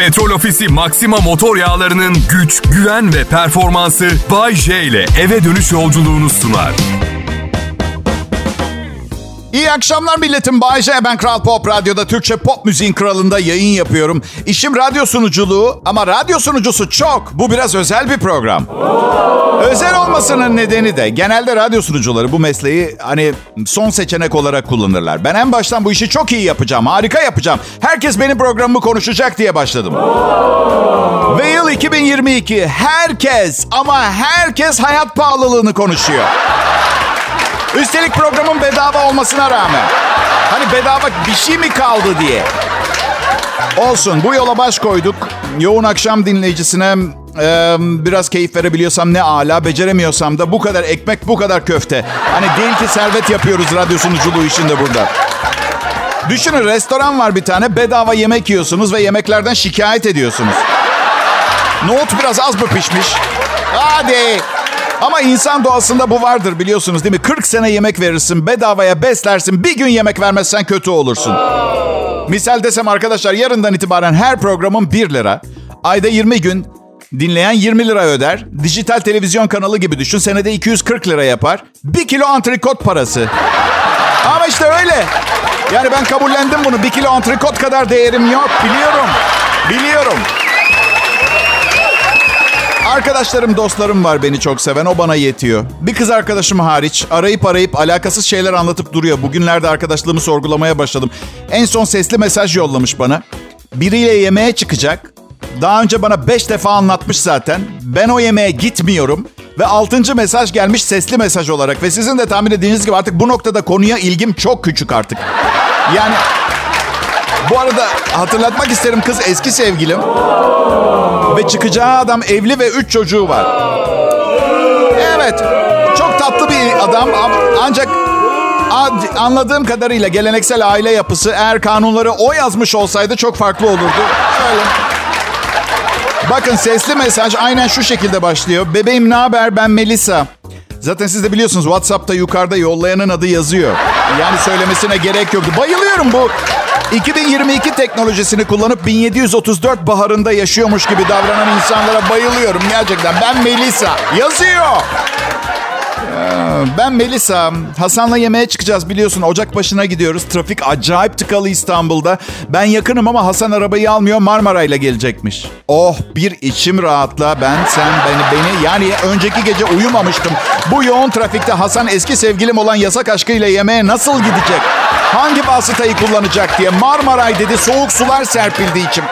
Petrol Ofisi Maxima motor yağlarının güç, güven ve performansı Bay J ile eve dönüş yolculuğunu sunar. İyi akşamlar milletim. Bay J. Ben Kral Pop Radyo'da Türkçe pop müziğin kralında yayın yapıyorum. İşim radyo sunuculuğu ama radyo sunucusu çok. Bu biraz özel bir program. Özel olmasının nedeni de genelde radyo sunucuları bu mesleği hani son seçenek olarak kullanırlar. Ben en baştan bu işi çok iyi yapacağım, harika yapacağım. Herkes benim programımı konuşacak diye başladım. Ve yıl 2022. Herkes ama herkes hayat pahalılığını konuşuyor. Üstelik programın bedava olmasına rağmen. Hani bedava bir şey mi kaldı diye. Olsun bu yola baş koyduk. Yoğun akşam dinleyicisine e, biraz keyif verebiliyorsam ne ala, beceremiyorsam da bu kadar ekmek, bu kadar köfte. Hani değil ki servet yapıyoruz radyo sunuculuğu işinde burada. Düşünün restoran var bir tane bedava yemek yiyorsunuz ve yemeklerden şikayet ediyorsunuz. Nohut biraz az mı pişmiş? Hadi. Ama insan doğasında bu vardır biliyorsunuz değil mi? 40 sene yemek verirsin, bedavaya beslersin. Bir gün yemek vermezsen kötü olursun. Misal desem arkadaşlar yarından itibaren her programın 1 lira. Ayda 20 gün dinleyen 20 lira öder. Dijital televizyon kanalı gibi düşün. Senede 240 lira yapar. 1 kilo antrikot parası. Ama işte öyle. Yani ben kabullendim bunu. 1 kilo antrikot kadar değerim yok. Biliyorum. Biliyorum. Arkadaşlarım, dostlarım var beni çok seven. O bana yetiyor. Bir kız arkadaşım hariç arayıp arayıp alakasız şeyler anlatıp duruyor. Bugünlerde arkadaşlığımı sorgulamaya başladım. En son sesli mesaj yollamış bana. Biriyle yemeğe çıkacak. Daha önce bana beş defa anlatmış zaten. Ben o yemeğe gitmiyorum. Ve altıncı mesaj gelmiş sesli mesaj olarak. Ve sizin de tahmin ettiğiniz gibi artık bu noktada konuya ilgim çok küçük artık. Yani bu arada hatırlatmak isterim kız eski sevgilim. Ve çıkacağı adam evli ve üç çocuğu var. Evet. Çok tatlı bir adam ancak anladığım kadarıyla geleneksel aile yapısı eğer kanunları o yazmış olsaydı çok farklı olurdu. Öyle. Bakın sesli mesaj aynen şu şekilde başlıyor. Bebeğim ne haber ben Melisa. Zaten siz de biliyorsunuz WhatsApp'ta yukarıda yollayanın adı yazıyor. Yani söylemesine gerek yoktu. Bayılıyorum bu 2022 teknolojisini kullanıp 1734 baharında yaşıyormuş gibi davranan insanlara bayılıyorum gerçekten. Ben Melisa. Yazıyor. Ee, ben Melisa. Hasan'la yemeğe çıkacağız biliyorsun. Ocak başına gidiyoruz. Trafik acayip tıkalı İstanbul'da. Ben yakınım ama Hasan arabayı almıyor. Marmara ile gelecekmiş. Oh bir içim rahatla. Ben, sen, beni, beni. Yani önceki gece uyumamıştım. Bu yoğun trafikte Hasan eski sevgilim olan yasak aşkıyla yemeğe nasıl gidecek? Hangi vasıtayı kullanacak diye Marmaray dedi. Soğuk sular serpildi içim.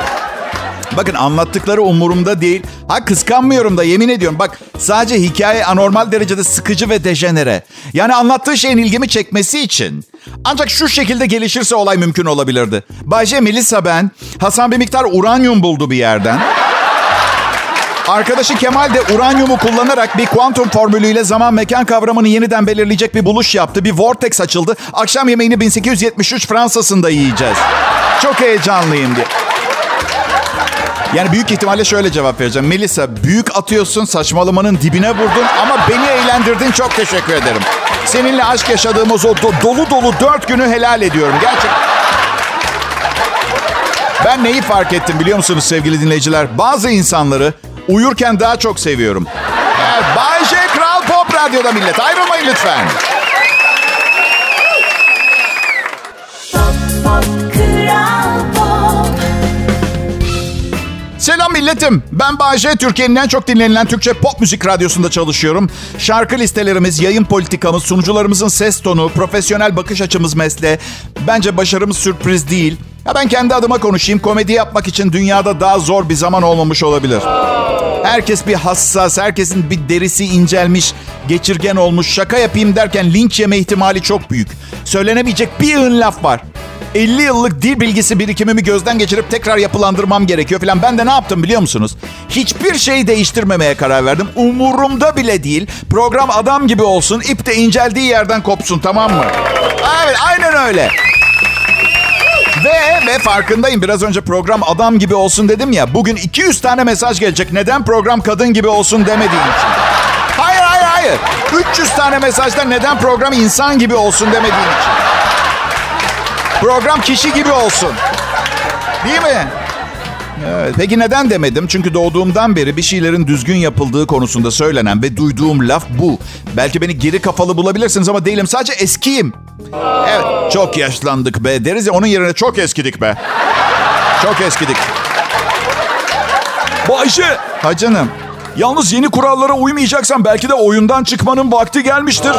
Bakın anlattıkları umurumda değil. Ha kıskanmıyorum da yemin ediyorum. Bak sadece hikaye anormal derecede sıkıcı ve dejenere. Yani anlattığı şeyin ilgimi çekmesi için. Ancak şu şekilde gelişirse olay mümkün olabilirdi. Bayce Melisa ben. Hasan bir miktar uranyum buldu bir yerden. Arkadaşı Kemal de uranyumu kullanarak bir kuantum formülüyle zaman mekan kavramını yeniden belirleyecek bir buluş yaptı. Bir vortex açıldı. Akşam yemeğini 1873 Fransa'sında yiyeceğiz. Çok heyecanlıyım diye. Yani büyük ihtimalle şöyle cevap vereceğim. Melisa büyük atıyorsun saçmalamanın dibine vurdun ama beni eğlendirdin çok teşekkür ederim. Seninle aşk yaşadığımız o do- dolu dolu dört günü helal ediyorum. Gerçek. Ben neyi fark ettim biliyor musunuz sevgili dinleyiciler? Bazı insanları uyurken daha çok seviyorum. Evet, Bay J Kral Pop Radyo'da millet. Ayrılmayın lütfen. Selam milletim. Ben Bayece. Türkiye'nin en çok dinlenilen Türkçe pop müzik radyosunda çalışıyorum. Şarkı listelerimiz, yayın politikamız, sunucularımızın ses tonu, profesyonel bakış açımız mesle. Bence başarımız sürpriz değil. Ya ben kendi adıma konuşayım. Komedi yapmak için dünyada daha zor bir zaman olmamış olabilir. Herkes bir hassas, herkesin bir derisi incelmiş, geçirgen olmuş. Şaka yapayım derken linç yeme ihtimali çok büyük. Söylenemeyecek bir ön laf var. 50 yıllık dil bilgisi birikimimi gözden geçirip tekrar yapılandırmam gerekiyor falan. Ben de ne yaptım biliyor musunuz? Hiçbir şeyi değiştirmemeye karar verdim. Umurumda bile değil. Program adam gibi olsun. ip de inceldiği yerden kopsun tamam mı? Evet aynen öyle. Ve ve farkındayım biraz önce program adam gibi olsun dedim ya. Bugün 200 tane mesaj gelecek. Neden program kadın gibi olsun demediğim için. Hayır hayır hayır. 300 tane mesajda neden program insan gibi olsun demediğim için. Program kişi gibi olsun. Değil mi? Evet, peki neden demedim? Çünkü doğduğumdan beri bir şeylerin düzgün yapıldığı konusunda söylenen ve duyduğum laf bu. Belki beni geri kafalı bulabilirsiniz ama değilim. Sadece eskiyim. Evet, çok yaşlandık be deriz ya onun yerine çok eskidik be. Çok eskidik. Bayşe, Ha canım. Yalnız yeni kurallara uymayacaksan belki de oyundan çıkmanın vakti gelmiştir.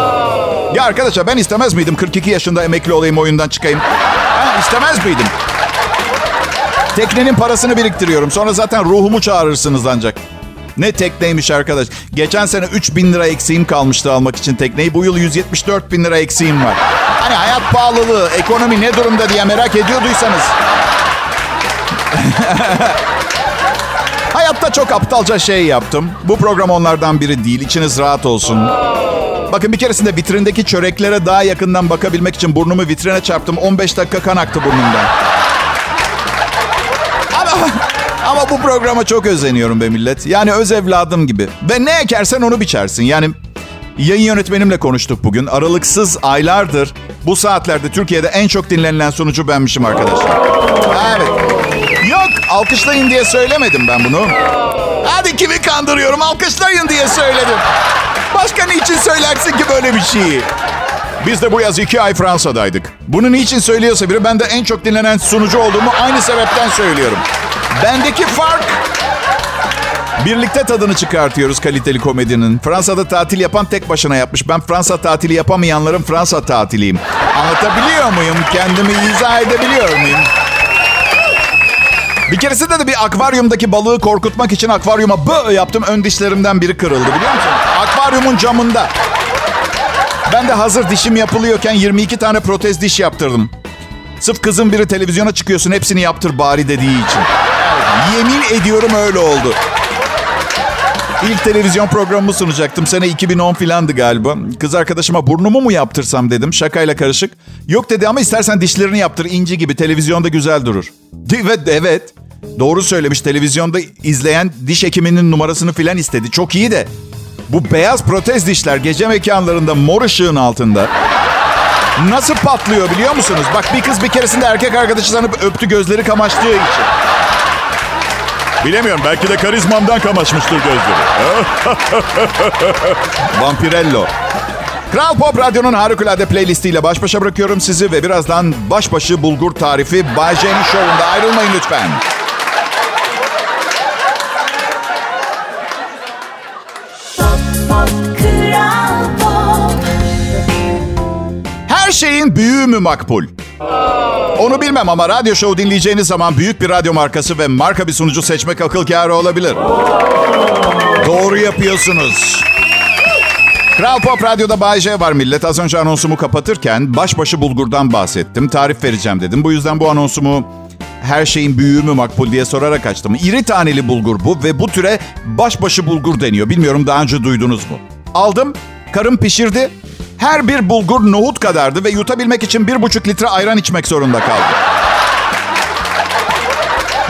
Ya arkadaşlar ben istemez miydim 42 yaşında emekli olayım oyundan çıkayım? Ha, istemez miydim? Teknenin parasını biriktiriyorum. Sonra zaten ruhumu çağırırsınız ancak. Ne tekneymiş arkadaş. Geçen sene 3 bin lira eksiğim kalmıştı almak için tekneyi. Bu yıl 174 bin lira eksiğim var. Hani hayat pahalılığı, ekonomi ne durumda diye merak ediyorduysanız. Hayatta çok aptalca şey yaptım. Bu program onlardan biri değil. İçiniz rahat olsun. Bakın bir keresinde vitrindeki çöreklere daha yakından bakabilmek için burnumu vitrine çarptım. 15 dakika kan aktı burnumdan. Ama, ama bu programa çok özeniyorum be millet. Yani öz evladım gibi. Ve ne ekersen onu biçersin. Yani yayın yönetmenimle konuştuk bugün. Aralıksız aylardır bu saatlerde Türkiye'de en çok dinlenilen sunucu benmişim arkadaşlar. Evet. Alkışlayın diye söylemedim ben bunu. Hadi kimi kandırıyorum alkışlayın diye söyledim. Başka niçin söylersin ki böyle bir şeyi? Biz de bu yaz iki ay Fransa'daydık. Bunu niçin söylüyorsa biri ben de en çok dinlenen sunucu olduğumu aynı sebepten söylüyorum. Bendeki fark Birlikte tadını çıkartıyoruz kaliteli komedinin. Fransa'da tatil yapan tek başına yapmış. Ben Fransa tatili yapamayanların Fransa tatiliyim. Anlatabiliyor muyum? Kendimi izah edebiliyor muyum? Bir keresinde de bir akvaryumdaki balığı korkutmak için akvaryuma bı yaptım. Ön dişlerimden biri kırıldı biliyor musun? Akvaryumun camında. Ben de hazır dişim yapılıyorken 22 tane protez diş yaptırdım. Sırf kızın biri televizyona çıkıyorsun hepsini yaptır bari dediği için. Yemin ediyorum öyle oldu. İlk televizyon programımı sunacaktım. Sene 2010 filandı galiba. Kız arkadaşıma burnumu mu yaptırsam dedim şakayla karışık. Yok dedi ama istersen dişlerini yaptır inci gibi televizyonda güzel durur. Evet evet. Doğru söylemiş televizyonda izleyen diş hekiminin numarasını filan istedi. Çok iyi de. Bu beyaz protez dişler gece mekanlarında mor ışığın altında nasıl patlıyor biliyor musunuz? Bak bir kız bir keresinde erkek arkadaşı sanıp öptü gözleri kamaştığı için. Bilemiyorum belki de karizmamdan kamaşmıştır gözleri. Vampirello. Kral Pop Radyo'nun harikulade playlistiyle baş başa bırakıyorum sizi ve birazdan başbaşı bulgur tarifi Bay J'nin şovunda ayrılmayın lütfen. Her şeyin büyüğü mü makbul? Onu bilmem ama radyo show dinleyeceğiniz zaman büyük bir radyo markası ve marka bir sunucu seçmek akıl kârı olabilir. Doğru yapıyorsunuz. Kral Pop Radyo'da Bay J var millet. Az önce anonsumu kapatırken başbaşı bulgurdan bahsettim. Tarif vereceğim dedim. Bu yüzden bu anonsumu her şeyin büyüğü mü makbul diye sorarak açtım. İri taneli bulgur bu ve bu türe başbaşı bulgur deniyor. Bilmiyorum daha önce duydunuz mu? Aldım, karım pişirdi. Her bir bulgur nohut kadardı ve yutabilmek için bir buçuk litre ayran içmek zorunda kaldım.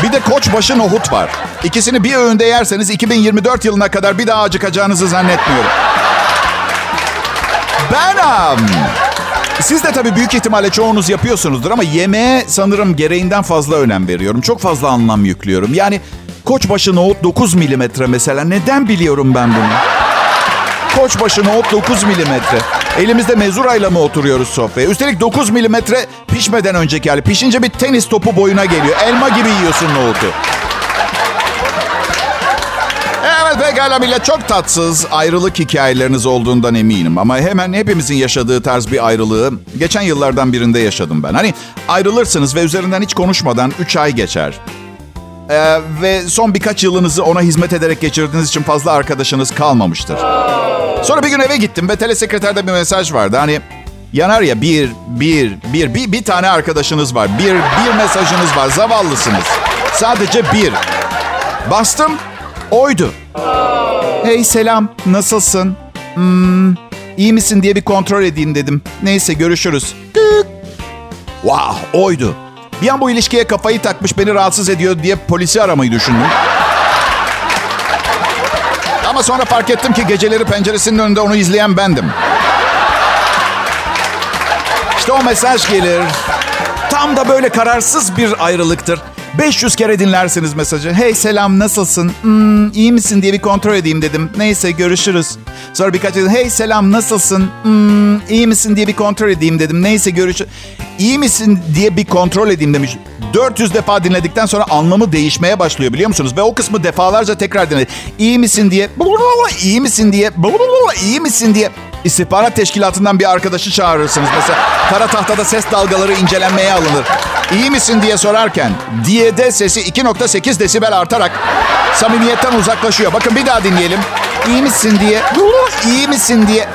Bir de koçbaşı nohut var. İkisini bir öğünde yerseniz 2024 yılına kadar bir daha acıkacağınızı zannetmiyorum. Benam. Siz de tabii büyük ihtimalle çoğunuz yapıyorsunuzdur ama yemeğe sanırım gereğinden fazla önem veriyorum. Çok fazla anlam yüklüyorum. Yani koçbaşı nohut 9 milimetre mesela. Neden biliyorum ben bunu? Koçbaşı nohut 9 milimetre. Elimizde mezurayla mı oturuyoruz sofraya? Üstelik 9 milimetre pişmeden önceki hali. Pişince bir tenis topu boyuna geliyor. Elma gibi yiyorsun nohutu. Evet pekala millet çok tatsız ayrılık hikayeleriniz olduğundan eminim. Ama hemen hepimizin yaşadığı tarz bir ayrılığı geçen yıllardan birinde yaşadım ben. Hani ayrılırsınız ve üzerinden hiç konuşmadan 3 ay geçer. Ee, ve son birkaç yılınızı ona hizmet ederek geçirdiğiniz için fazla arkadaşınız kalmamıştır. Sonra bir gün eve gittim ve telesekreterde bir mesaj vardı. Hani yanar ya bir, bir, bir, bir, bir tane arkadaşınız var. Bir, bir mesajınız var. Zavallısınız. Sadece bir. Bastım. Oydu. Hey selam. Nasılsın? Hmm, iyi misin diye bir kontrol edeyim dedim. Neyse görüşürüz. Tık. Wow oydu. Bir an bu ilişkiye kafayı takmış beni rahatsız ediyor diye polisi aramayı düşündüm. Ama sonra fark ettim ki geceleri penceresinin önünde onu izleyen bendim. İşte o mesaj gelir. Tam da böyle kararsız bir ayrılıktır. 500 kere dinlersiniz mesajı. Hey selam nasılsın? Hmm, iyi misin diye bir kontrol edeyim dedim. Neyse görüşürüz. Sonra birkaç kez hey selam nasılsın? Hmm, iyi misin diye bir kontrol edeyim dedim. Neyse görüşürüz. İyi misin diye bir kontrol edeyim demiş. 400 defa dinledikten sonra anlamı değişmeye başlıyor biliyor musunuz? Ve o kısmı defalarca tekrar dinledi. İyi misin diye, iyi misin diye, iyi misin diye. İstihbarat teşkilatından bir arkadaşı çağırırsınız. Mesela kara tahtada ses dalgaları incelenmeye alınır. İyi misin diye sorarken diyede sesi 2.8 desibel artarak samimiyetten uzaklaşıyor. Bakın bir daha dinleyelim. İyi misin diye, iyi misin diye.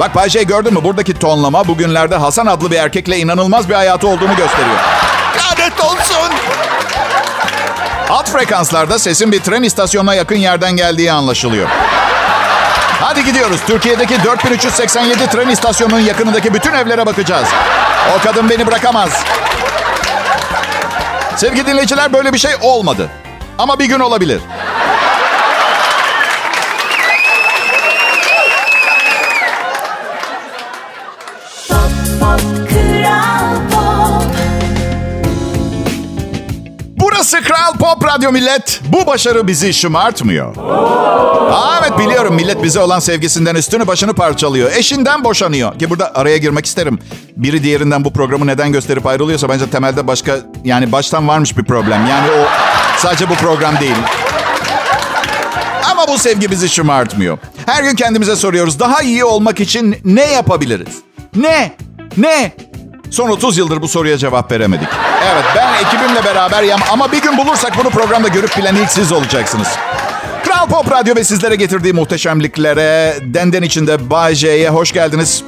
Bak Bayce gördün mü? Buradaki tonlama bugünlerde Hasan adlı bir erkekle inanılmaz bir hayatı olduğunu gösteriyor. Lanet olsun. Alt frekanslarda sesin bir tren istasyonuna yakın yerden geldiği anlaşılıyor. Hadi gidiyoruz. Türkiye'deki 4387 tren istasyonunun yakınındaki bütün evlere bakacağız. O kadın beni bırakamaz. Sevgili dinleyiciler böyle bir şey olmadı. Ama bir gün olabilir. Pop Radyo Millet. Bu başarı bizi şımartmıyor. Aa, evet biliyorum millet bize olan sevgisinden üstünü başını parçalıyor. Eşinden boşanıyor. Ki burada araya girmek isterim. Biri diğerinden bu programı neden gösterip ayrılıyorsa bence temelde başka yani baştan varmış bir problem. Yani o sadece bu program değil. Ama bu sevgi bizi şımartmıyor. Her gün kendimize soruyoruz. Daha iyi olmak için ne yapabiliriz? Ne? Ne? Son 30 yıldır bu soruya cevap veremedik. Evet ben ekibimle beraber yam ama bir gün bulursak bunu programda görüp bilen ilk siz olacaksınız. Kral Pop Radyo ve sizlere getirdiği muhteşemliklere, denden içinde Bay J'ye hoş geldiniz.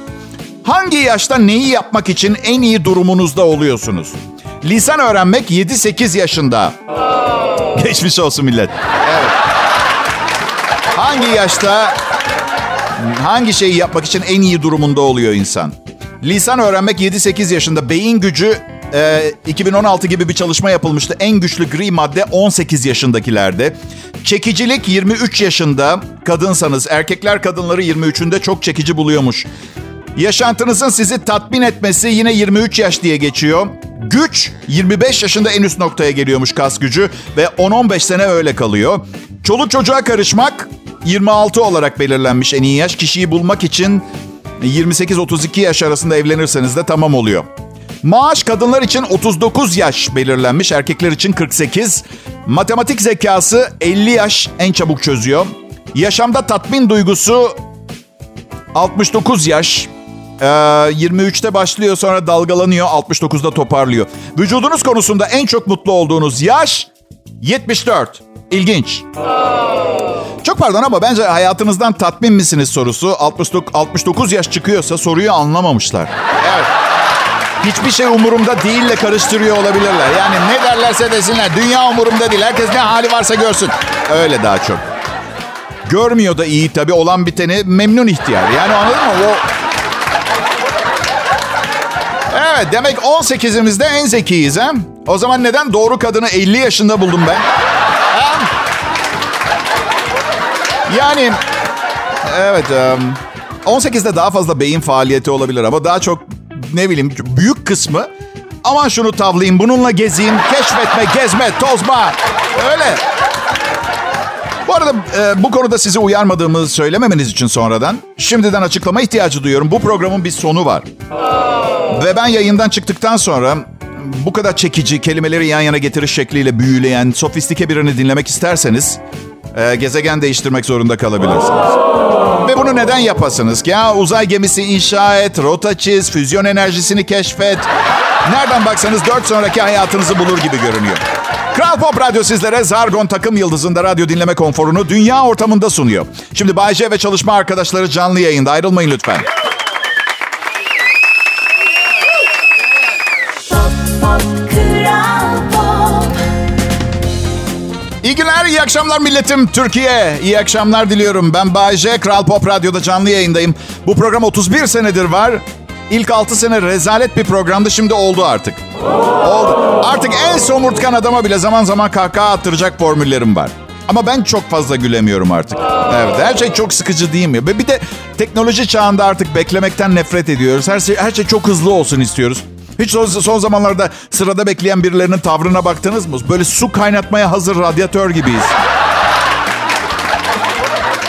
Hangi yaşta neyi yapmak için en iyi durumunuzda oluyorsunuz? Lisan öğrenmek 7-8 yaşında. Geçmiş olsun millet. Evet. Hangi yaşta hangi şeyi yapmak için en iyi durumunda oluyor insan? Lisan öğrenmek 7-8 yaşında. Beyin gücü e, 2016 gibi bir çalışma yapılmıştı. En güçlü gri madde 18 yaşındakilerde. Çekicilik 23 yaşında. Kadınsanız erkekler kadınları 23'ünde çok çekici buluyormuş. Yaşantınızın sizi tatmin etmesi yine 23 yaş diye geçiyor. Güç 25 yaşında en üst noktaya geliyormuş kas gücü ve 10-15 sene öyle kalıyor. Çoluk çocuğa karışmak 26 olarak belirlenmiş en iyi yaş. Kişiyi bulmak için 28-32 yaş arasında evlenirseniz de tamam oluyor. Maaş kadınlar için 39 yaş belirlenmiş, erkekler için 48. Matematik zekası 50 yaş en çabuk çözüyor. Yaşamda tatmin duygusu 69 yaş. Ee, 23'te başlıyor sonra dalgalanıyor 69'da toparlıyor. Vücudunuz konusunda en çok mutlu olduğunuz yaş 74. İlginç. Çok pardon ama bence hayatınızdan tatmin misiniz sorusu 69, 69 yaş çıkıyorsa soruyu anlamamışlar. Evet. Hiçbir şey umurumda değille karıştırıyor olabilirler. Yani ne derlerse desinler. Dünya umurumda değil. Herkes ne hali varsa görsün. Öyle daha çok. Görmüyor da iyi tabii. Olan biteni memnun ihtiyar. Yani anladın mı? O... Evet demek 18'imizde en zekiyiz ha? O zaman neden doğru kadını 50 yaşında buldum ben? Yani evet 18'de daha fazla beyin faaliyeti olabilir ama daha çok ne bileyim büyük kısmı aman şunu tavlayayım, bununla gezeyim, keşfetme, gezme, tozma. Öyle. Bu arada e, bu konuda sizi uyarmadığımı söylememeniz için sonradan şimdiden açıklama ihtiyacı duyuyorum. Bu programın bir sonu var. Ve ben yayından çıktıktan sonra bu kadar çekici, kelimeleri yan yana getiriş şekliyle büyüleyen, sofistike birini dinlemek isterseniz e, gezegen değiştirmek zorunda kalabilirsiniz. Ve bunu neden yapasınız ki? Ya uzay gemisi inşa et, rota çiz, füzyon enerjisini keşfet. Nereden baksanız 4 sonraki hayatınızı bulur gibi görünüyor. Kral Pop Radyo sizlere Zargon takım yıldızında radyo dinleme konforunu dünya ortamında sunuyor. Şimdi Bayce ve çalışma arkadaşları canlı yayında. Ayrılmayın lütfen. Günler, iyi akşamlar milletim. Türkiye, iyi akşamlar diliyorum. Ben Bayce, Kral Pop Radyo'da canlı yayındayım. Bu program 31 senedir var. İlk 6 sene rezalet bir programdı, şimdi oldu artık. Oldu. Artık en somurtkan adama bile zaman zaman kahkaha attıracak formüllerim var. Ama ben çok fazla gülemiyorum artık. Evet, her şey çok sıkıcı değil mi? Ve bir de teknoloji çağında artık beklemekten nefret ediyoruz. Her şey her şey çok hızlı olsun istiyoruz. Hiç son, son zamanlarda sırada bekleyen birilerinin tavrına baktınız mı? Böyle su kaynatmaya hazır radyatör gibiyiz.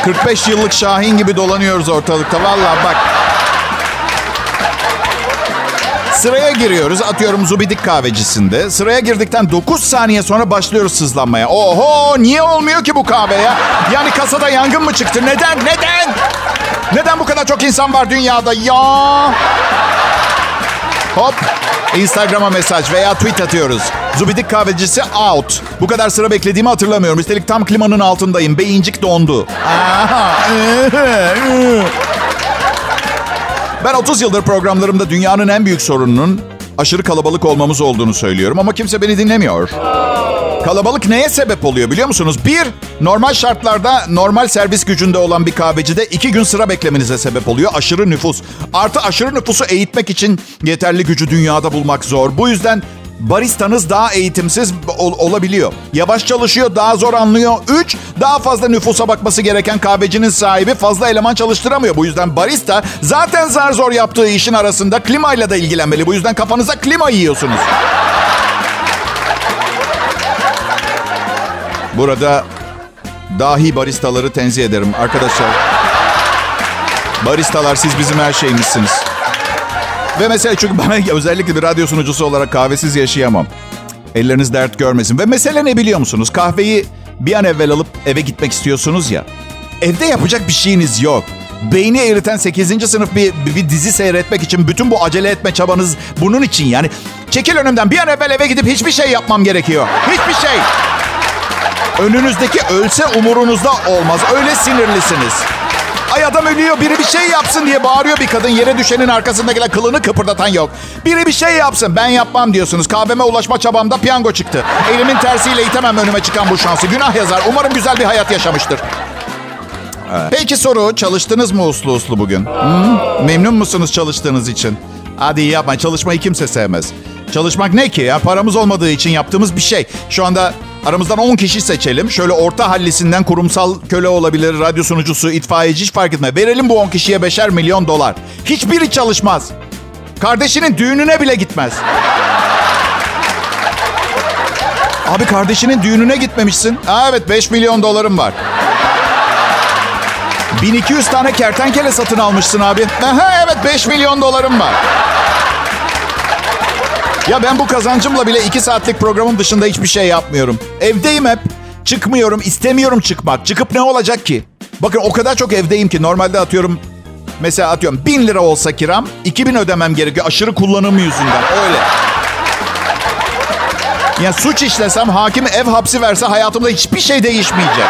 45 yıllık Şahin gibi dolanıyoruz ortalıkta. Vallahi bak. Sıraya giriyoruz. Atıyorum Zubidik kahvecisinde. Sıraya girdikten 9 saniye sonra başlıyoruz sızlanmaya. Oho niye olmuyor ki bu kahve ya? Yani kasada yangın mı çıktı? Neden? Neden? Neden bu kadar çok insan var dünyada ya? Hop. Instagram'a mesaj veya tweet atıyoruz. Zubidik kahvecisi out. Bu kadar sıra beklediğimi hatırlamıyorum. Üstelik tam klimanın altındayım. Beyincik dondu. Ben 30 yıldır programlarımda dünyanın en büyük sorununun aşırı kalabalık olmamız olduğunu söylüyorum ama kimse beni dinlemiyor. Kalabalık neye sebep oluyor biliyor musunuz? Bir, normal şartlarda normal servis gücünde olan bir kahvecide iki gün sıra beklemenize sebep oluyor. Aşırı nüfus. Artı aşırı nüfusu eğitmek için yeterli gücü dünyada bulmak zor. Bu yüzden baristanız daha eğitimsiz ol- olabiliyor. Yavaş çalışıyor, daha zor anlıyor. Üç, daha fazla nüfusa bakması gereken kahvecinin sahibi fazla eleman çalıştıramıyor. Bu yüzden barista zaten zar zor yaptığı işin arasında klimayla da ilgilenmeli. Bu yüzden kafanıza klima yiyorsunuz. Burada dahi baristaları tenzih ederim arkadaşlar. Baristalar siz bizim her şeyimizsiniz. Ve mesela çünkü ben özellikle bir radyo sunucusu olarak kahvesiz yaşayamam. Elleriniz dert görmesin. Ve mesele ne biliyor musunuz? Kahveyi bir an evvel alıp eve gitmek istiyorsunuz ya. Evde yapacak bir şeyiniz yok. Beyni eriten 8. sınıf bir, bir dizi seyretmek için bütün bu acele etme çabanız bunun için yani. Çekil önümden bir an evvel eve gidip hiçbir şey yapmam gerekiyor. Hiçbir şey. Önünüzdeki ölse umurunuzda olmaz. Öyle sinirlisiniz. Ay adam ölüyor biri bir şey yapsın diye bağırıyor bir kadın. Yere düşenin arkasındakiler kılını kıpırdatan yok. Biri bir şey yapsın ben yapmam diyorsunuz. Kahveme ulaşma çabamda piyango çıktı. Elimin tersiyle itemem önüme çıkan bu şansı. Günah yazar. Umarım güzel bir hayat yaşamıştır. Peki soru çalıştınız mı uslu uslu bugün? Hı? Memnun musunuz çalıştığınız için? Hadi yapma çalışmayı kimse sevmez. Çalışmak ne ki ya? Paramız olmadığı için yaptığımız bir şey. Şu anda aramızdan 10 kişi seçelim. Şöyle orta hallisinden kurumsal köle olabilir, radyo sunucusu, itfaiyeci hiç fark etmez. Verelim bu 10 kişiye beşer milyon dolar. Hiçbiri çalışmaz. Kardeşinin düğününe bile gitmez. Abi kardeşinin düğününe gitmemişsin. Aa, evet 5 milyon dolarım var. 1200 tane kertenkele satın almışsın abi. Aha, evet 5 milyon dolarım var. Ya ben bu kazancımla bile 2 saatlik programın dışında hiçbir şey yapmıyorum. Evdeyim hep. Çıkmıyorum, istemiyorum çıkmak. Çıkıp ne olacak ki? Bakın o kadar çok evdeyim ki normalde atıyorum mesela atıyorum 1000 lira olsa kiram 2000 ödemem gerekiyor aşırı kullanım yüzünden öyle. Ya suç işlesem hakim ev hapsi verse hayatımda hiçbir şey değişmeyecek.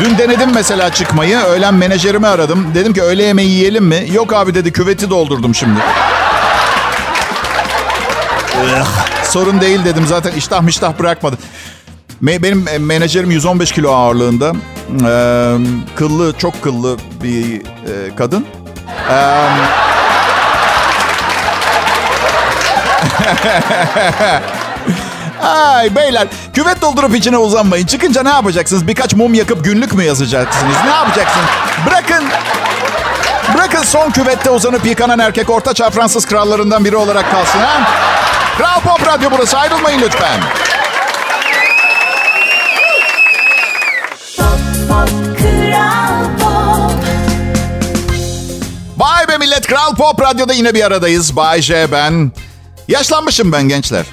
Dün denedim mesela çıkmayı. Öğlen menajerimi aradım. Dedim ki öğle yemeği yiyelim mi? Yok abi dedi küveti doldurdum şimdi. Sorun değil dedim zaten iştah mıştah bırakmadı. Me- benim e, menajerim 115 kilo ağırlığında. Ee, kıllı, çok kıllı bir e, kadın. Ee, Ay beyler küvet doldurup içine uzanmayın. Çıkınca ne yapacaksınız? Birkaç mum yakıp günlük mü yazacaksınız? Ne yapacaksınız? Bırakın. Bırakın son küvette uzanıp yıkanan erkek ortaçağ Fransız krallarından biri olarak kalsın ha? Kral Pop Radyo burası ayrılmayın lütfen. Vay be millet Kral Pop Radyo'da yine bir aradayız. Bay J ben. Yaşlanmışım ben gençler.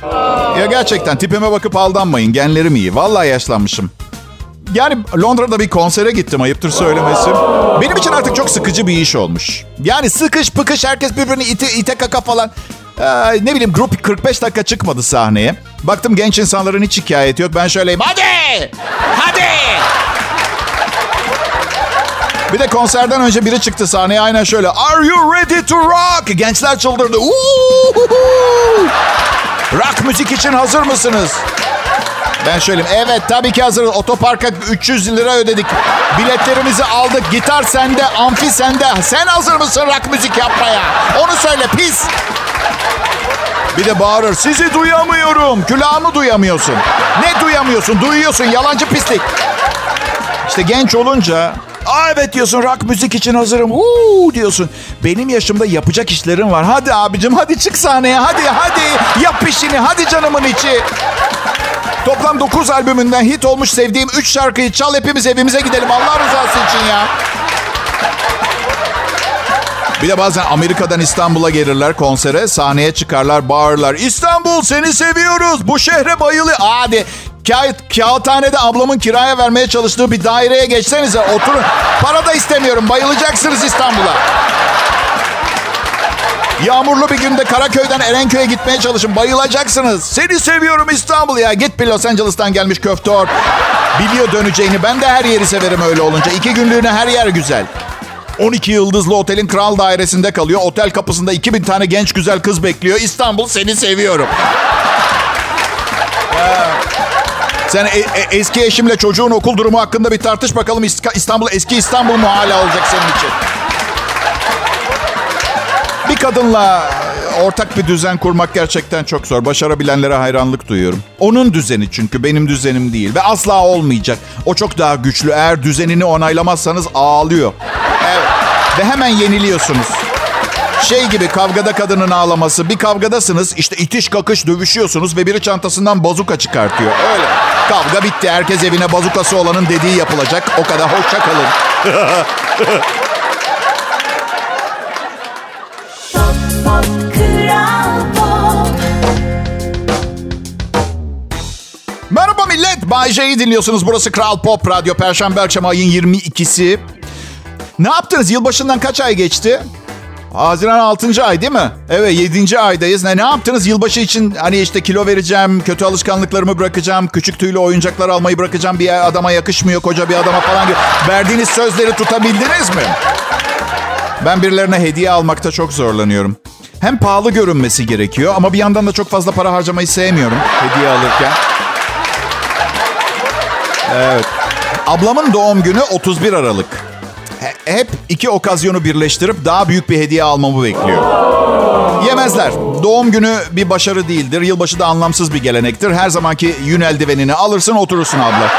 Ya gerçekten tipime bakıp aldanmayın. Genlerim iyi. Vallahi yaşlanmışım. Yani Londra'da bir konsere gittim ayıptır söylemesi. Benim için artık çok sıkıcı bir iş olmuş. Yani sıkış pıkış herkes birbirini ite, ite kaka falan. Ee, ne bileyim grup 45 dakika çıkmadı sahneye. Baktım genç insanların hiç hikayeti yok. Ben şöyleyim. Hadi! Hadi! Bir de konserden önce biri çıktı sahneye aynen şöyle. Are you ready to rock? Gençler çıldırdı. Rock müzik için hazır mısınız? Ben şöyleyim. Evet tabii ki hazırız. Otoparka 300 lira ödedik. Biletlerimizi aldık. Gitar sende, amfi sende. Sen hazır mısın rock müzik yapmaya? Onu söyle pis. Bir de bağırır. Sizi duyamıyorum. Külahımı duyamıyorsun. Ne duyamıyorsun? Duyuyorsun. Yalancı pislik. İşte genç olunca Aa evet diyorsun rock müzik için hazırım. Uuu diyorsun. Benim yaşımda yapacak işlerim var. Hadi abicim hadi çık sahneye hadi hadi yap işini hadi canımın içi. Toplam 9 albümünden hit olmuş sevdiğim 3 şarkıyı çal hepimiz evimize gidelim Allah rızası için ya. Bir de bazen Amerika'dan İstanbul'a gelirler konsere. Sahneye çıkarlar, bağırırlar. İstanbul seni seviyoruz. Bu şehre bayılı. Hadi kağıt, kağıthanede ablamın kiraya vermeye çalıştığı bir daireye geçsenize. Oturun. Para da istemiyorum. Bayılacaksınız İstanbul'a. Yağmurlu bir günde Karaköy'den Erenköy'e gitmeye çalışın. Bayılacaksınız. Seni seviyorum İstanbul ya. Git bir Los Angeles'tan gelmiş köftor. Biliyor döneceğini. Ben de her yeri severim öyle olunca. İki günlüğüne her yer güzel. 12 yıldızlı otelin kral dairesinde kalıyor. Otel kapısında 2000 tane genç güzel kız bekliyor. İstanbul seni seviyorum. Sen e- e- eski eşimle çocuğun okul durumu hakkında bir tartış bakalım. İstanbul eski İstanbul mu hala olacak senin için? Kadınla ortak bir düzen kurmak gerçekten çok zor. Başarabilenlere hayranlık duyuyorum. Onun düzeni çünkü benim düzenim değil ve asla olmayacak. O çok daha güçlü. Eğer düzenini onaylamazsanız ağlıyor. Evet. Ve hemen yeniliyorsunuz. Şey gibi kavgada kadının ağlaması. Bir kavgadasınız işte itiş kakış dövüşüyorsunuz ve biri çantasından bazuka çıkartıyor. Öyle. Kavga bitti. Herkes evine bazukası olanın dediği yapılacak. O kadar hoşça kalın. Bay J'yi dinliyorsunuz. Burası Kral Pop Radyo. Perşembe akşamı ayın 22'si. Ne yaptınız? Yılbaşından kaç ay geçti? Haziran 6. ay değil mi? Evet 7. aydayız. Ne, ne yaptınız yılbaşı için? Hani işte kilo vereceğim, kötü alışkanlıklarımı bırakacağım, küçük tüylü oyuncaklar almayı bırakacağım. Bir adama yakışmıyor, koca bir adama falan. Verdiğiniz sözleri tutabildiniz mi? Ben birilerine hediye almakta çok zorlanıyorum. Hem pahalı görünmesi gerekiyor ama bir yandan da çok fazla para harcamayı sevmiyorum hediye alırken. Evet. Ablamın doğum günü 31 Aralık hep iki okazyonu birleştirip daha büyük bir hediye almamı bekliyor. Yemezler. Doğum günü bir başarı değildir. Yılbaşı da anlamsız bir gelenektir. Her zamanki yün eldivenini alırsın oturursun abla.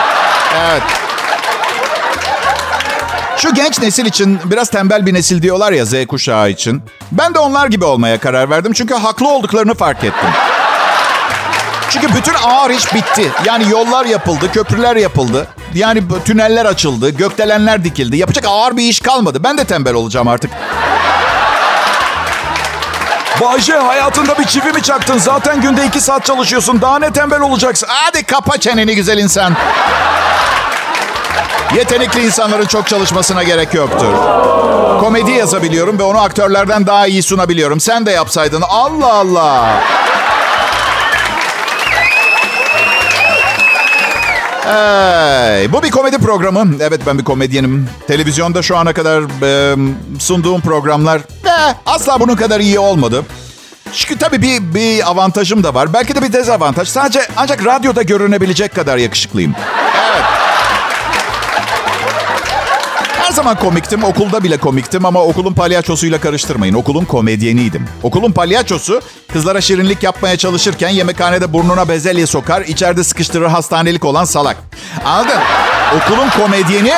Evet. Şu genç nesil için biraz tembel bir nesil diyorlar ya Z kuşağı için. Ben de onlar gibi olmaya karar verdim çünkü haklı olduklarını fark ettim. Çünkü bütün ağır iş bitti. Yani yollar yapıldı, köprüler yapıldı. Yani tüneller açıldı, gökdelenler dikildi. Yapacak ağır bir iş kalmadı. Ben de tembel olacağım artık. Bayce hayatında bir çivi mi çaktın? Zaten günde iki saat çalışıyorsun. Daha ne tembel olacaksın? Hadi kapa çeneni güzel insan. Yetenekli insanların çok çalışmasına gerek yoktur. Komedi yazabiliyorum ve onu aktörlerden daha iyi sunabiliyorum. Sen de yapsaydın. Allah Allah. Hey, bu bir komedi programı. Evet ben bir komedyenim. Televizyonda şu ana kadar e, sunduğum programlar eh, asla bunun kadar iyi olmadı. Çünkü tabii bir, bir avantajım da var. Belki de bir dezavantaj. Sadece ancak radyoda görünebilecek kadar yakışıklıyım. Evet. Her zaman komiktim. Okulda bile komiktim ama okulun palyaçosuyla karıştırmayın. Okulun komedyeniydim. Okulun palyaçosu kızlara şirinlik yapmaya çalışırken yemekhanede burnuna bezelye sokar, içeride sıkıştırır hastanelik olan salak. Anladın? Okulun komedyeni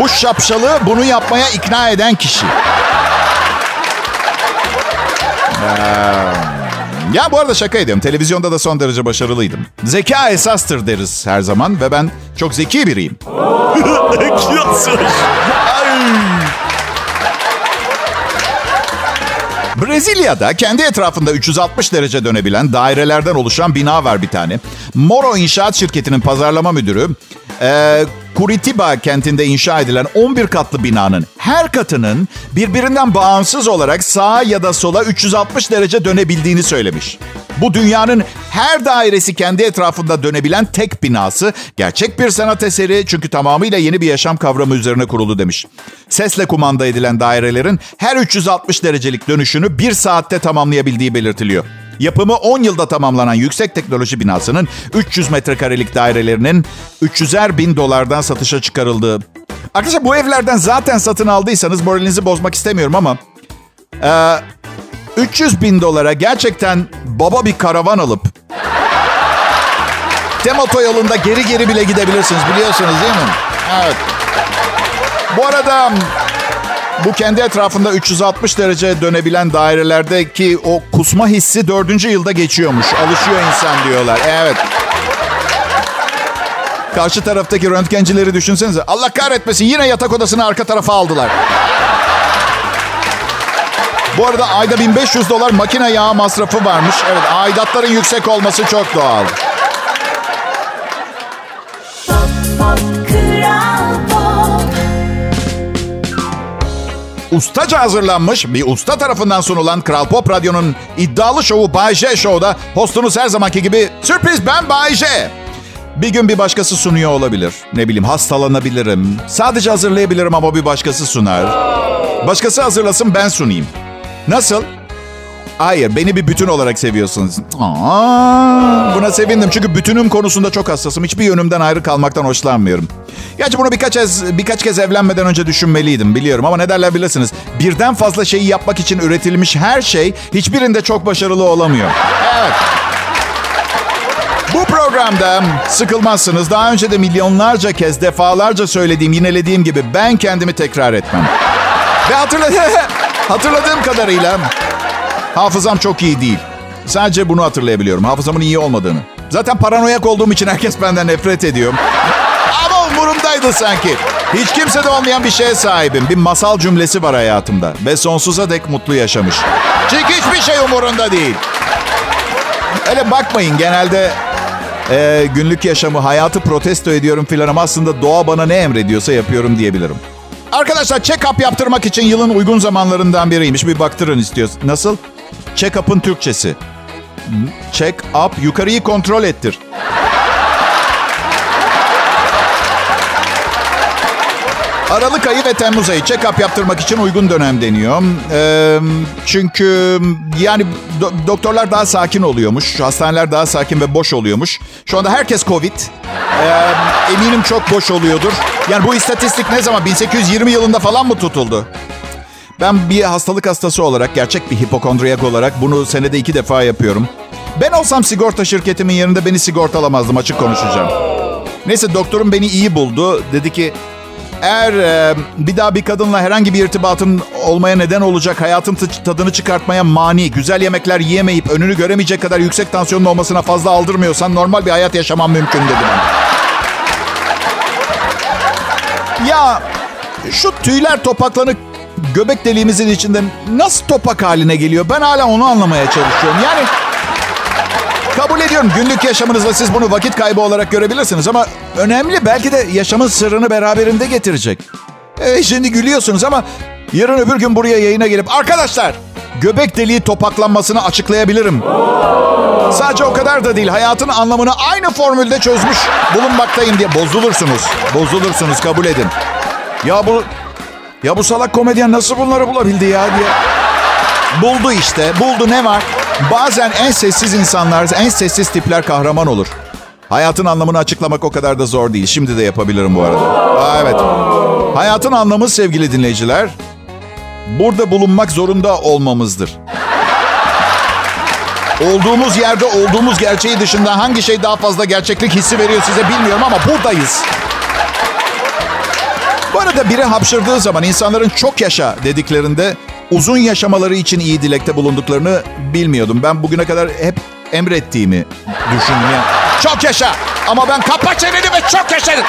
bu şapşalı bunu yapmaya ikna eden kişi. Ee, ya bu arada şaka ediyorum. Televizyonda da son derece başarılıydım. Zeka esastır deriz her zaman ve ben çok zeki biriyim. Brezilya'da kendi etrafında 360 derece dönebilen dairelerden oluşan bina var bir tane. Moro İnşaat Şirketi'nin pazarlama müdürü e, Curitiba kentinde inşa edilen 11 katlı binanın her katının birbirinden bağımsız olarak sağa ya da sola 360 derece dönebildiğini söylemiş. Bu dünyanın her dairesi kendi etrafında dönebilen tek binası. Gerçek bir sanat eseri çünkü tamamıyla yeni bir yaşam kavramı üzerine kurulu demiş. Sesle kumanda edilen dairelerin her 360 derecelik dönüşünü bir saatte tamamlayabildiği belirtiliyor. Yapımı 10 yılda tamamlanan yüksek teknoloji binasının 300 metrekarelik dairelerinin 300'er bin dolardan satışa çıkarıldığı. Arkadaşlar bu evlerden zaten satın aldıysanız moralinizi bozmak istemiyorum ama... E, 300 bin dolara gerçekten baba bir karavan alıp... Tem otoyolunda geri geri bile gidebilirsiniz biliyorsunuz değil mi? Evet. Bu arada bu kendi etrafında 360 derece dönebilen dairelerdeki o kusma hissi dördüncü yılda geçiyormuş. Alışıyor insan diyorlar. Evet. Karşı taraftaki röntgencileri düşünsenize. Allah kahretmesin yine yatak odasını arka tarafa aldılar. Bu arada ayda 1500 dolar makine yağı masrafı varmış. Evet aidatların yüksek olması çok doğal. Ustaca hazırlanmış bir usta tarafından sunulan Kral Pop Radyo'nun iddialı şovu Bay J Show'da hostunuz her zamanki gibi sürpriz ben Bay J. Bir gün bir başkası sunuyor olabilir. Ne bileyim hastalanabilirim. Sadece hazırlayabilirim ama bir başkası sunar. Başkası hazırlasın ben sunayım. Nasıl? Hayır, beni bir bütün olarak seviyorsunuz. Aa, buna sevindim çünkü bütünüm konusunda çok hassasım. Hiçbir yönümden ayrı kalmaktan hoşlanmıyorum. Gerçi bunu birkaç kez, birkaç kez evlenmeden önce düşünmeliydim biliyorum ama ne derler bilirsiniz. Birden fazla şeyi yapmak için üretilmiş her şey hiçbirinde çok başarılı olamıyor. Evet. Bu programda sıkılmazsınız. Daha önce de milyonlarca kez defalarca söylediğim, yinelediğim gibi ben kendimi tekrar etmem. Ve hatırladığım kadarıyla hafızam çok iyi değil. Sadece bunu hatırlayabiliyorum. Hafızamın iyi olmadığını. Zaten paranoyak olduğum için herkes benden nefret ediyor. Ama umurumdaydı sanki. Hiç kimsede olmayan bir şeye sahibim. Bir masal cümlesi var hayatımda. Ve sonsuza dek mutlu yaşamış. Çünkü hiçbir şey umurunda değil. Öyle bakmayın genelde e, günlük yaşamı, hayatı protesto ediyorum filan ama aslında doğa bana ne emrediyorsa yapıyorum diyebilirim. Arkadaşlar check-up yaptırmak için yılın uygun zamanlarından biriymiş. Bir baktırın istiyoruz. Nasıl? Check-up'ın Türkçesi. Check-up, yukarıyı kontrol ettir. Aralık ayı ve Temmuz ayı check-up yaptırmak için uygun dönem deniyor. Ee, çünkü yani do- doktorlar daha sakin oluyormuş. Hastaneler daha sakin ve boş oluyormuş. Şu anda herkes Covid. Ee, eminim çok boş oluyordur. Yani bu istatistik ne zaman? 1820 yılında falan mı tutuldu? Ben bir hastalık hastası olarak, gerçek bir hipokondriyak olarak bunu senede iki defa yapıyorum. Ben olsam sigorta şirketimin yerinde beni sigortalamazdım açık konuşacağım. Neyse doktorum beni iyi buldu. Dedi ki eğer e, bir daha bir kadınla herhangi bir irtibatın olmaya neden olacak, hayatın tadını çıkartmaya mani, güzel yemekler yiyemeyip önünü göremeyecek kadar yüksek tansiyonun olmasına fazla aldırmıyorsan normal bir hayat yaşaman mümkün dedi bana. Ya şu tüyler topaklanıp göbek deliğimizin içinde nasıl topak haline geliyor? Ben hala onu anlamaya çalışıyorum. Yani kabul ediyorum günlük yaşamınızda siz bunu vakit kaybı olarak görebilirsiniz ama önemli belki de yaşamın sırrını beraberinde getirecek. Evet şimdi gülüyorsunuz ama yarın öbür gün buraya yayına gelip arkadaşlar göbek deliği topaklanmasını açıklayabilirim. Sadece o kadar da değil. Hayatın anlamını aynı formülde çözmüş bulunmaktayım diye bozulursunuz. Bozulursunuz kabul edin. Ya bu ya bu salak komedyen nasıl bunları bulabildi ya diye. Buldu işte. Buldu ne var? Bazen en sessiz insanlar, en sessiz tipler kahraman olur. Hayatın anlamını açıklamak o kadar da zor değil. Şimdi de yapabilirim bu arada. Aa, evet. Hayatın anlamı sevgili dinleyiciler, burada bulunmak zorunda olmamızdır. Olduğumuz yerde olduğumuz gerçeği dışında hangi şey daha fazla gerçeklik hissi veriyor size bilmiyorum ama buradayız. Bu arada biri hapşırdığı zaman insanların çok yaşa dediklerinde uzun yaşamaları için iyi dilekte bulunduklarını bilmiyordum. Ben bugüne kadar hep emrettiğimi düşündüm. Yani, çok yaşa ama ben kapa çeneni ve çok yaşarım.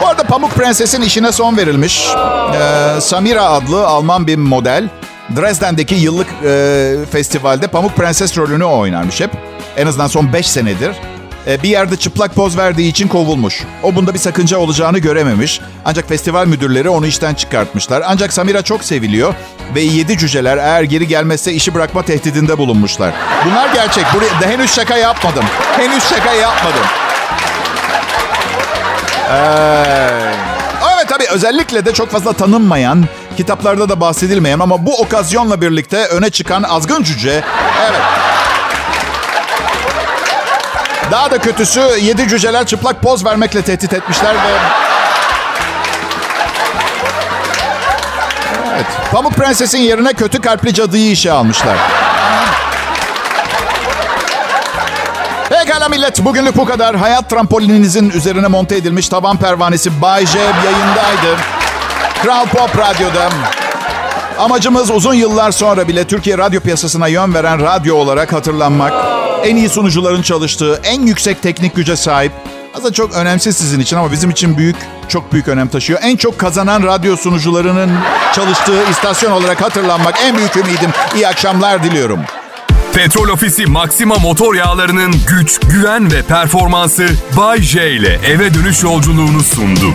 Bu arada Pamuk Prenses'in işine son verilmiş. Ee, Samira adlı Alman bir model. Dresden'deki yıllık e, festivalde Pamuk Prenses rolünü oynarmış hep. En azından son 5 senedir. E, bir yerde çıplak poz verdiği için kovulmuş. O bunda bir sakınca olacağını görememiş. Ancak festival müdürleri onu işten çıkartmışlar. Ancak Samira çok seviliyor ve yedi cüceler eğer geri gelmezse işi bırakma tehdidinde bulunmuşlar. Bunlar gerçek. Buraya, henüz şaka yapmadım. Henüz şaka yapmadım. Ee, evet tabii özellikle de çok fazla tanınmayan, kitaplarda da bahsedilmeyen ama bu okazyonla birlikte öne çıkan azgın cüce. Evet. Daha da kötüsü yedi cüceler çıplak poz vermekle tehdit etmişler ve... Evet. Pamuk Prenses'in yerine kötü kalpli cadıyı işe almışlar. Pekala millet bugünlük bu kadar. Hayat trampolininizin üzerine monte edilmiş taban pervanesi Bay J yayındaydı. Kral Pop Radyo'da. Amacımız uzun yıllar sonra bile Türkiye radyo piyasasına yön veren radyo olarak hatırlanmak. En iyi sunucuların çalıştığı, en yüksek teknik güce sahip. Aslında çok önemsiz sizin için ama bizim için büyük, çok büyük önem taşıyor. En çok kazanan radyo sunucularının çalıştığı istasyon olarak hatırlanmak en büyük ümidim. İyi akşamlar diliyorum. Petrol Ofisi Maxima motor yağlarının güç, güven ve performansı Bay J ile eve dönüş yolculuğunu sundu.